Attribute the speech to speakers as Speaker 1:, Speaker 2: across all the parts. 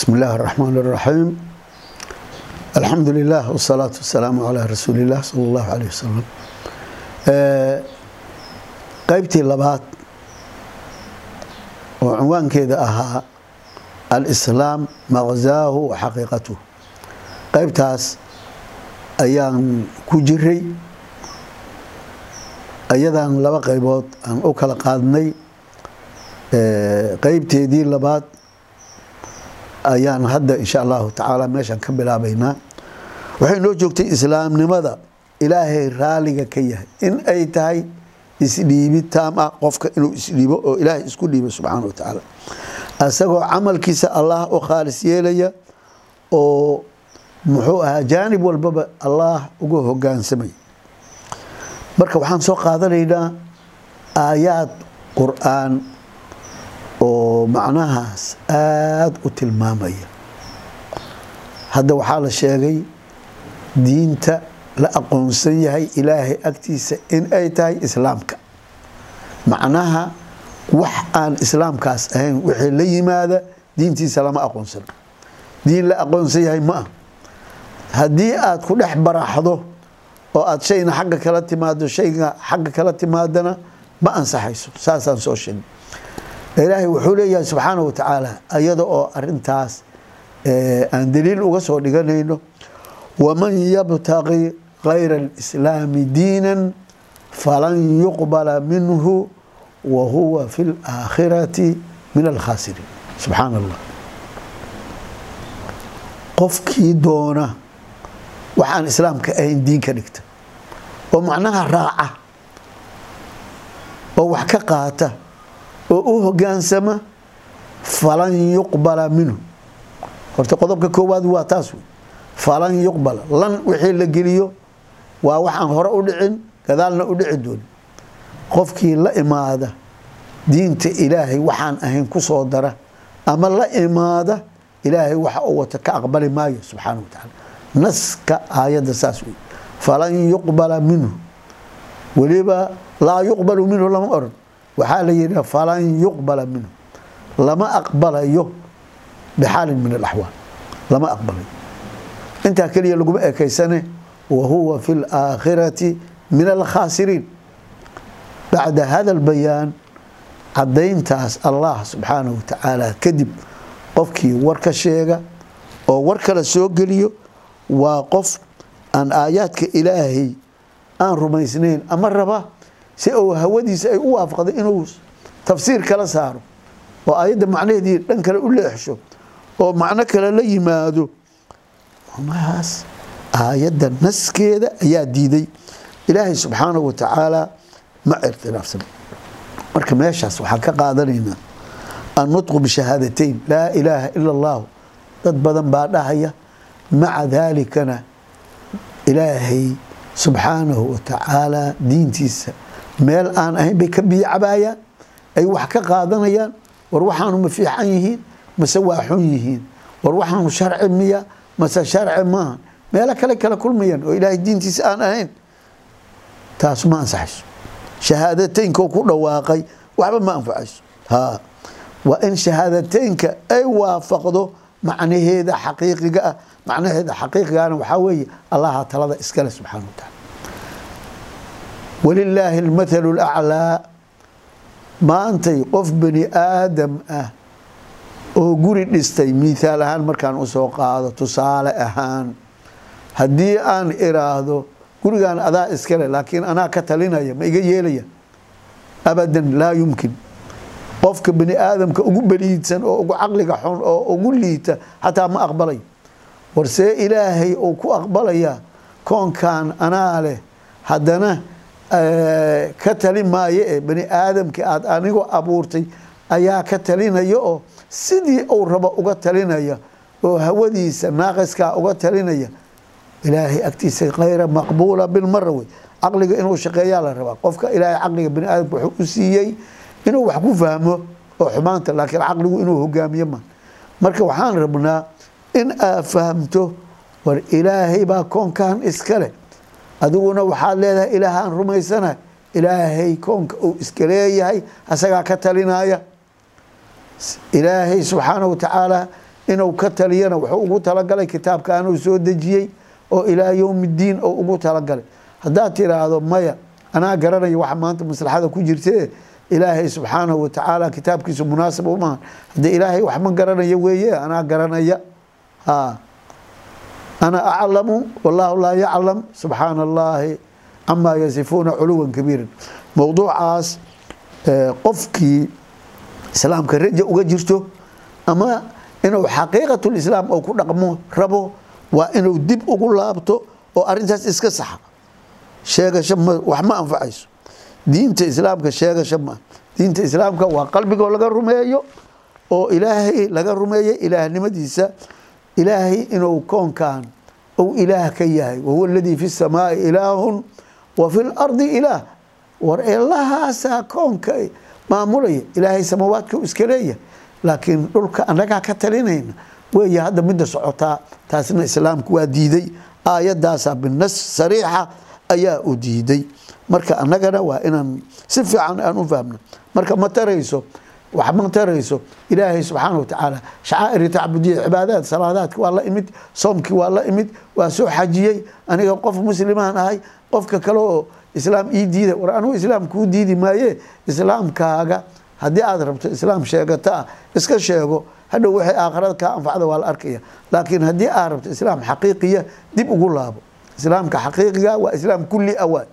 Speaker 1: بسم الله الرحمن الرحيم الحمد لله والصلاة والسلام على رسول الله صلى الله عليه وسلم qaybtii labaad oo cinwaankeeda ahaa alislaam maqzaahu wa xaqiiqatuh qaybtaas ayaan ku jiray ayadan laba qaybood aan u kala qaadnay qeybteedii labaad ayaan hadda insha allahu tacaala meeshan ka bilaabaynaa. Waxay noo joogtay islaamnimada ilaahay raaliga ka yahay. In ay tahay isdhiibi taam ah qofka inuu isdhiibo oo ilaahay isku dhiibo subxaana wa tacaala. Isagoo camalkiisa allah u khaalis yeelaya oo muxuu ahaa jaanib walbaba allah uga hogaansamay marka waxaan soo qaadanaynaa aayaad qur'aan oo macnahaas aada u tilmaamaya. Hadda waxaa la sheegay diinta la aqoonsan yahay ilaahay agtiisa in ay tahay islaamka. Macnaha wax aan islaamkaas ahayn wixii la yimaada diintiisa lama aqoonsan. Diin la aqoonsan yahay ma ah haddii aad ku dhex baraxdo oo aad shayna xagga kala timaado shayga xagga kala timaadana ma ansaxayso saasaan soo sheegay ilaahay wuxuu leeyahay subxaana wa tacaala iyada oo arintaas aan daliil uga soo dhiganayno. Waman yabtaqi kayra alislaami diinan falan yuqbala minhu wa fi laakhirati min alkhaasiriin subxaana allah qofkii doona waxaan islaamka ahayn diin ka dhigta. Oo macnaha raaca. Oo wax ka qaata oo u hogaansama falan yuqbala minhu. Horta qodobka koowaad waa taas falan yuqbala. Lan wixii la geliyo waa waxaan hore u dhicin gadaalna u dhici doonin qofkii la imaada diinta ilaahay waxaan ahayn ku soo dara ama la imaada ilaahay waxa uu wata ka aqbali maayo subxaana wa tacaala. Naska aayadda saas wey. Falan yuqbala minhu. Weliba laa yuqbalu minhu lama oran waxaa la yidhaha falan yuqbala minhu lama aqbalayo bixaalin min alaxwaal lama aqbalayo. Intaa keliya laguma ekeysane wa fi laakhirati min alkhaasiriin bacda hada albayaan cadayntaas allah subxaanahu wa tacaala kadib qofkii war ka sheega oo war kale soo geliyo waa qof aan aayaadka ilaahay aan rumaysnayn ama raba si uu hawadiisa ay u waafaqday inuu tafsiir kala saaro oo aayadda macnaheedii dhan kale u leexsho oo macno kale la yimaado mahaas aayadda naskeeda ayaa diiday. Ilaahay subxaanahu wa tacaala ma ikhtilaafsan marka meeshaas waxaan ka qaadanaynaa annutqu bishahaadateyn laa ilaaha ila allahu. Dad badan baa dhahaya maca daalikana ilaahay subxaanahu wa tacaala diintiisa meel aan ahayn bay ka biyo cabaayaan ay wax ka qaadanayaan war waxaanu ma fiican yihiin mase waa xun yihiin. War waxaanu sharci miya mase sharci maaha meelo kale kala kulmayaan oo ilaahay diintiisa aan ahayn. Taas ma ansaxayso. Shahaadateynko ku dhawaaqay waxba ma anfacayso. Waa in shahaadateynka ay waafaqdo macnaheeda xaqiiqiga ah. Macnaheeda xaqiiqigana waxaa weeye allaha talada iskale subxana wa taala walilaahi almathalu laclaa maantay qof bani aadam ah oo guri dhistay miithaal ahaan markaan u soo qaado tusaale ahaan haddii aan iraahdo gurigan adaa iskale laakiin anaa ka talinaya ma iga yeelaya. Abadan laa yumkin. Qofka bani aadamka ugu beliidsan oo ugu caqliga xun oo ugu liita xataa ma aqbalay. Warsee ilaahay uu ku aqbalayaa koonkan anaa leh haddana ka talin maayo ee bani aadamkii aad anigu abuurtay ayaa ka talinaya oo sidii uu rabo uga talinaya oo hawadiisa naaqiskaa uga talinaya ilaahay agtiisa kayra maqbuula bilmara wey. Caqliga inuu shaqeeyaa la rabaa. Qofka ilaahay caqliga bani aadamka wuxuu u siiyey inuu wax ku fahmo oo xumaanta laakiin caqligu inuu hogaamiyo ma marka waxaan rabnaa in aad fahamto war ilaahay baa koonkan iskale adiguna waxaad leedahay ilaahaan rumaysana ilaahay koonka uu iska leeyahay asagaa ka talinaya. Ilaahay subxaana wa tacaala inuu ka taliyana wuxuu ugu talagalay kitaabkaanuu soo dejiyey oo ilaa yowmi ddiin ugu talagalay. Haddaad tiraahdo maya anaa garanaya waxa maanta maslaxada ku jirtee? Ilaahay subxaanahu watacaala kitaabkiisu munaasib umaha haddee ilaahay wax ma garanaya weeye anaa garanaya ana aclamu wallahu laa yaclam subxaana allahi camaa yasifuuna culuwan kabiiran mowduucaas qofkii islaamka raja uga jirto ama inuu xaqiiqatulislaam oo ku dhaqmo rabo waa inuu dib ugu laabto oo arintaas iska saxa sheegasho wax ma anfacayso diinta islaamka sheegasho maa diinta islaamka waa qalbigoo laga rumeeyo oo ilaahay laga rumeeyo ilaahnimadiisa ilaahay inuu koonkan ou ilaah ka yahay. Wahuwa aladii fi samaai ilaahun wa fi lardi ilaah. War eelahaasaa koonka maamulaya. Ilaahay samawaadka iska leeyahay. Laakiin dhulka annagaa ka talinayna weeye hadda midda socotaa taasna islaamku waa diiday. Aayadaasaa binas sariixa ayaa u diiday. Marka annagana waa inaan si fiican aan u fahmno marka ma tarayso wax ma tarayso ilaahay subxaana watacaala shacaa'iri tacbudiya cibaadaad salaadaadka waa la imid soomkii waa la imid waa soo xajiyey. Aniga qof muslimaan ahay qofka kale oo islaam ii diida war anugu islaam kuu diidi maaye islaamkaaga haddii aad rabto islaam sheegata ah iska sheego. Hadhow waxay aakhirada kaa anfacda waa la arkaya laakiin haddii aad rabto islaam xaqiiqiya dib ugu laabo. Islaamka xaqiiqiga waa islaam kulli awaad.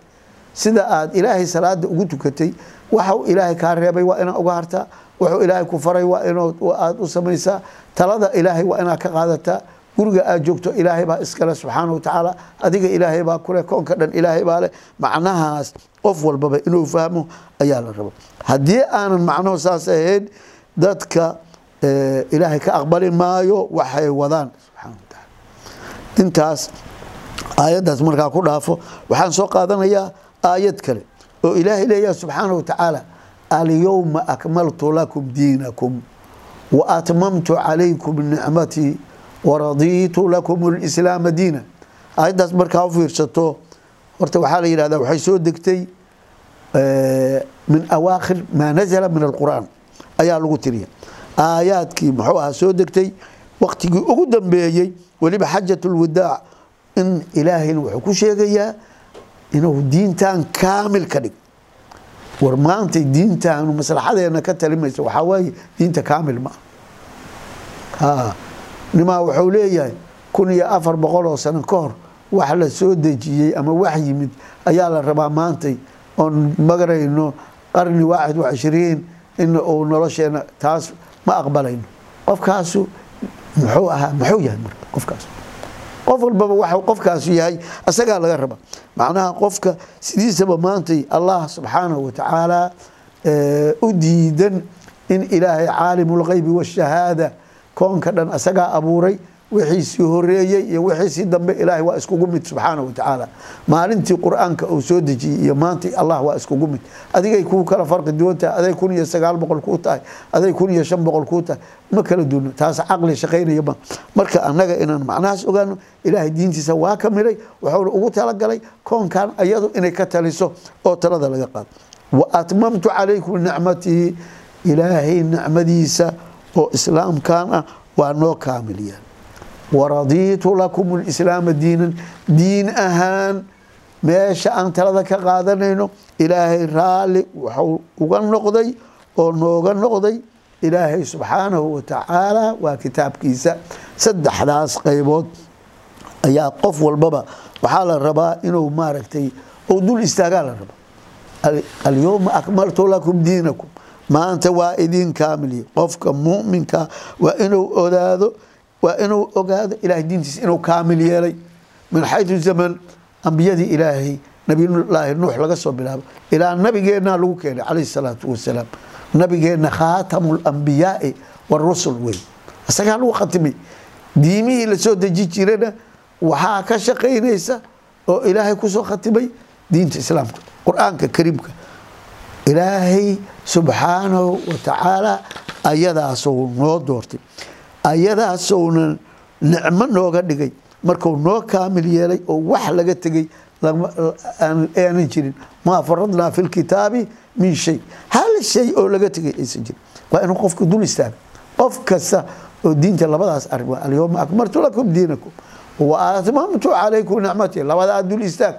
Speaker 1: Sida aad ilaahay salaada ugu tukatay waxau ilaahay kaa reebay waa inaad uga hartaa wuxuu ilaahay ku faray waa inaad u samaysaa. Talada ilaahay waa inaad ka qaadataa guriga aad joogto ilaahay baa iskale subxaana wa tacaala. Adiga ilaahay baa kuleh koonka dhan ilaahay baa leh. Macnahaas qof walbaba inuu fahmo ayaa la rabo haddii aanan macnuhu saas ahayn dadka ilaahay ka aqbali maayo waxay wadaan subxana wa taala intaas aayaddaas markaa ku dhaafo waxaan soo qaadanayaa aayad kale oo ilaahay leeyaha subxaana wa tacaala alyowma akmaltu lakum diinakum wa atmamtu calaykum nicmatii waradiitu lakum lislaama diina aayaddaas markaa u fiirsato horta waxaa la yidhahdaa waxay soo degtay min awaakhir maa nazala min alqur'aan ayaa lagu tiriya aayaadkii muxuu ahaa soo degtay waktigii ugu dambeeyey weliba xajat lwadaac in ilaahayna wuxuu ku sheegayaa inuu diintan kaamil ka dhig war maantay diintaanu maslaxadeena ka talimaysa waxaa waaye diinta kaamil ma ah nimaa wuxuu leeyahay kun iyo afar boqol oo sano ka hor wax la soo dejiyey ama wax yimid ayaa la rabaa maantay oon magarayno qarni waaxid wa cishriin in uu nolosheena taas ma aqbalayno. Qofkaasu muxuu ahaa muxuu yahay marka qofkaas qof walbaba waxuu qofkaasu yahay asagaa laga raba. Macnaha qofka sidiisaba maantay allah subxaanahu wa tacaala u diidan in ilaahay caalimulgeybi washahaada koonka dhan asagaa abuuray wixiisii horeeyey iyo wixiisii dambe ilaahay waa iskugu mid subxaana wa tacaala maalintii qur'aanka uu soo dejiyey iyo maanta allah waa iskugu mid. Adigay kuu kala farqi duwan tahay aday kun iyo sagaal boqol kuu tahay aday kun iyo shan boqol kuu tahay ma kala duuno taas caqli shaqaynaya ma. Marka annaga inaan macnahaas ogaano ilaahay diintiisa waa ka midhay wuxuuna ugu talagalay koonkan ayadu inay ka taliso oo talada laga qaado. Wa atmamtu calaykum nicmatii ilaahay nicmadiisa oo islaamkan ah waa noo kaamiliyaan waradiitu lakum lislaama diinan diin ahaan meesha aan talada ka qaadanayno ilaahay raalli waxuu uga noqday oo nooga noqday ilaahay subxaanahu wa tacaala waa kitaabkiisa saddexdaas qaybood ayaa qof walbaba waxaa la rabaa inuu maaragtay ou dul istaagaa la rabaa alyowma akmaltu lakum diinakum maanta waa idin kaamiliye qofka muminka waa inuu odaado waa inuu ogaado ilahay diintiisa inuu kaamil yeelay min xayu zaman ambiyadii ilaahay nabiyulaahi nuux laga soo bilaabo. Ilaa nabigeenna lagu keenay calayh salaatu wasalaam. Nabigeenna khaatamu lambiyaai warusul wey isagaa lagu khatimay diimihii la soo deji jirana waxaa ka shaqaynaysa oo ilaahay ku soo khatimay diinta islaamka qur'aanka kariimka. Ilaahay subxaanahu wa tacaala ayadaasou noo doortay ayadaasowna nicmo nooga dhigay. Marku noo kaamil yeelay oo wax laga tegey aanan jirin. Maa faradnaa fi lkitaabi min shay. Hal shay oo laga tegay aysan jirin. Waa inuu qofku dul istaaga qof kasta oo diinta labadaas arimo alyowma akmaltu lakum diinakum wa atmamtu calaykum nicmatii labadaa dul istaag.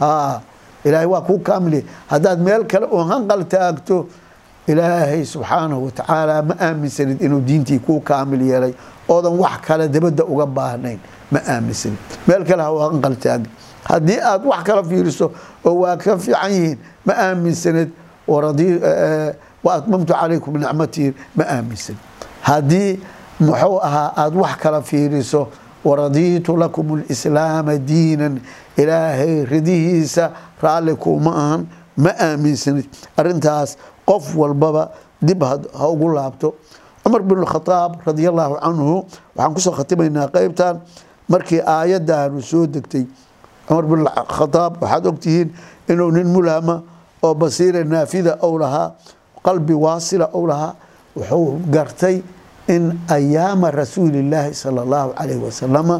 Speaker 1: Ha ilaahay waa kuu kaamiliya haddaad meel kale oo hanqal taagto ilaahay subxaanahu watacaala ma aaminsanid inuu diintii kuu kaamil yeelay oodan wax kale dabadda uga baahnayn ma aaminsanid meel kale ha hanqal taagin haddii aad wax kala fiiriso oo waa ka fiican yihiin ma aaminsanid wa atmamtu calaykum nicmatii ma aaminsanid haddii muxuu ahaa aada wax kala fiiriso waradiitu lakum lislaama diinan ilaahay ridihiisa raalli kuma ahan ma aaminsanid arintaas qof walbaba dib ha ugu laabto. Cumar bin khadaab radi allahu canhu waxaan ku soo khatimaynaa qeybtan markii aayaddaanu soo degtay. Cumar bin khadaab waxaad ogtihiin inuu nin mulhama oo basiira naafida ou lahaa qalbi waasila ou lahaa wuxuu gartay in ayaama rasuulillaahi sala allahu calayhi wasalama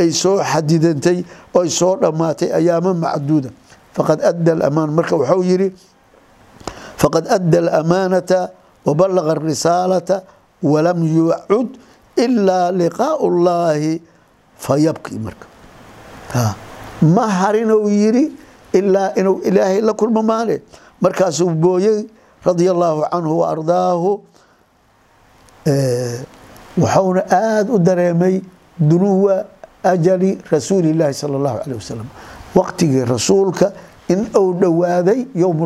Speaker 1: ay soo xadidantay oy soo dhammaatay ayaamo macduuda. Faqad adda alamaan marka wuxuu yidhi faqad adda alamaanata wabalaga arisaalata walam yucud ilaa liqaau llaahi fayabki marka ma harinuu yidhi ilaa inuu ilaahay la kulmo maale markaasuu booyey radia allaahu canhu wa ardaahu aada u dareemay dunuwa ajali rasuuli illaahi sala allahu caleyh wasalam waqtigii rasuulka in uu dhowaaday yowm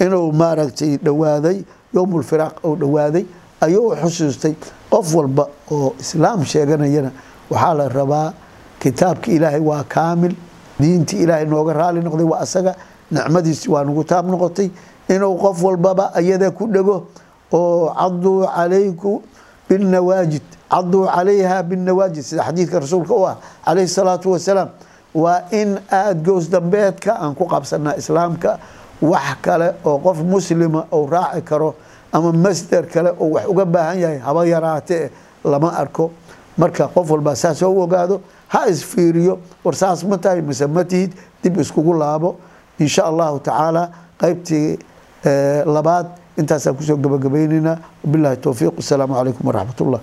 Speaker 1: inuu maaragtay dhowaaday yowm lfiraaq uu dhowaaday ayuu xusuustay. Qof walba oo islaam sheeganayana waxaa la rabaa kitaabki ilaahay waa kaamil diintii ilaahay nooga raali noqday waa asaga nicmadiisi waa nagu taab noqotay. Inuu qof walbaba ayada ku dhego oo caduu calayku binawaajid caduu calayha binawaajid sida xadiidka rasuulka u ah calayhi salaatu wasalaam waa in aada goos dambeedka aan ku qabsanaa islaamka wax kale oo qof muslima uu raaci karo ama masder kale oo wax uga baahan yahay haba yaraatee lama arko. Marka qof walba saas u ogaado ha isfiiriyo war saas ma tahay mise ma tihid dib iskugu laabo. Insha allahu tacaala qaybtii labaad intaasaan ku soo gabagabaynaynaa wabilahi towfiiq wasalaamu calaykum waraxmat ullah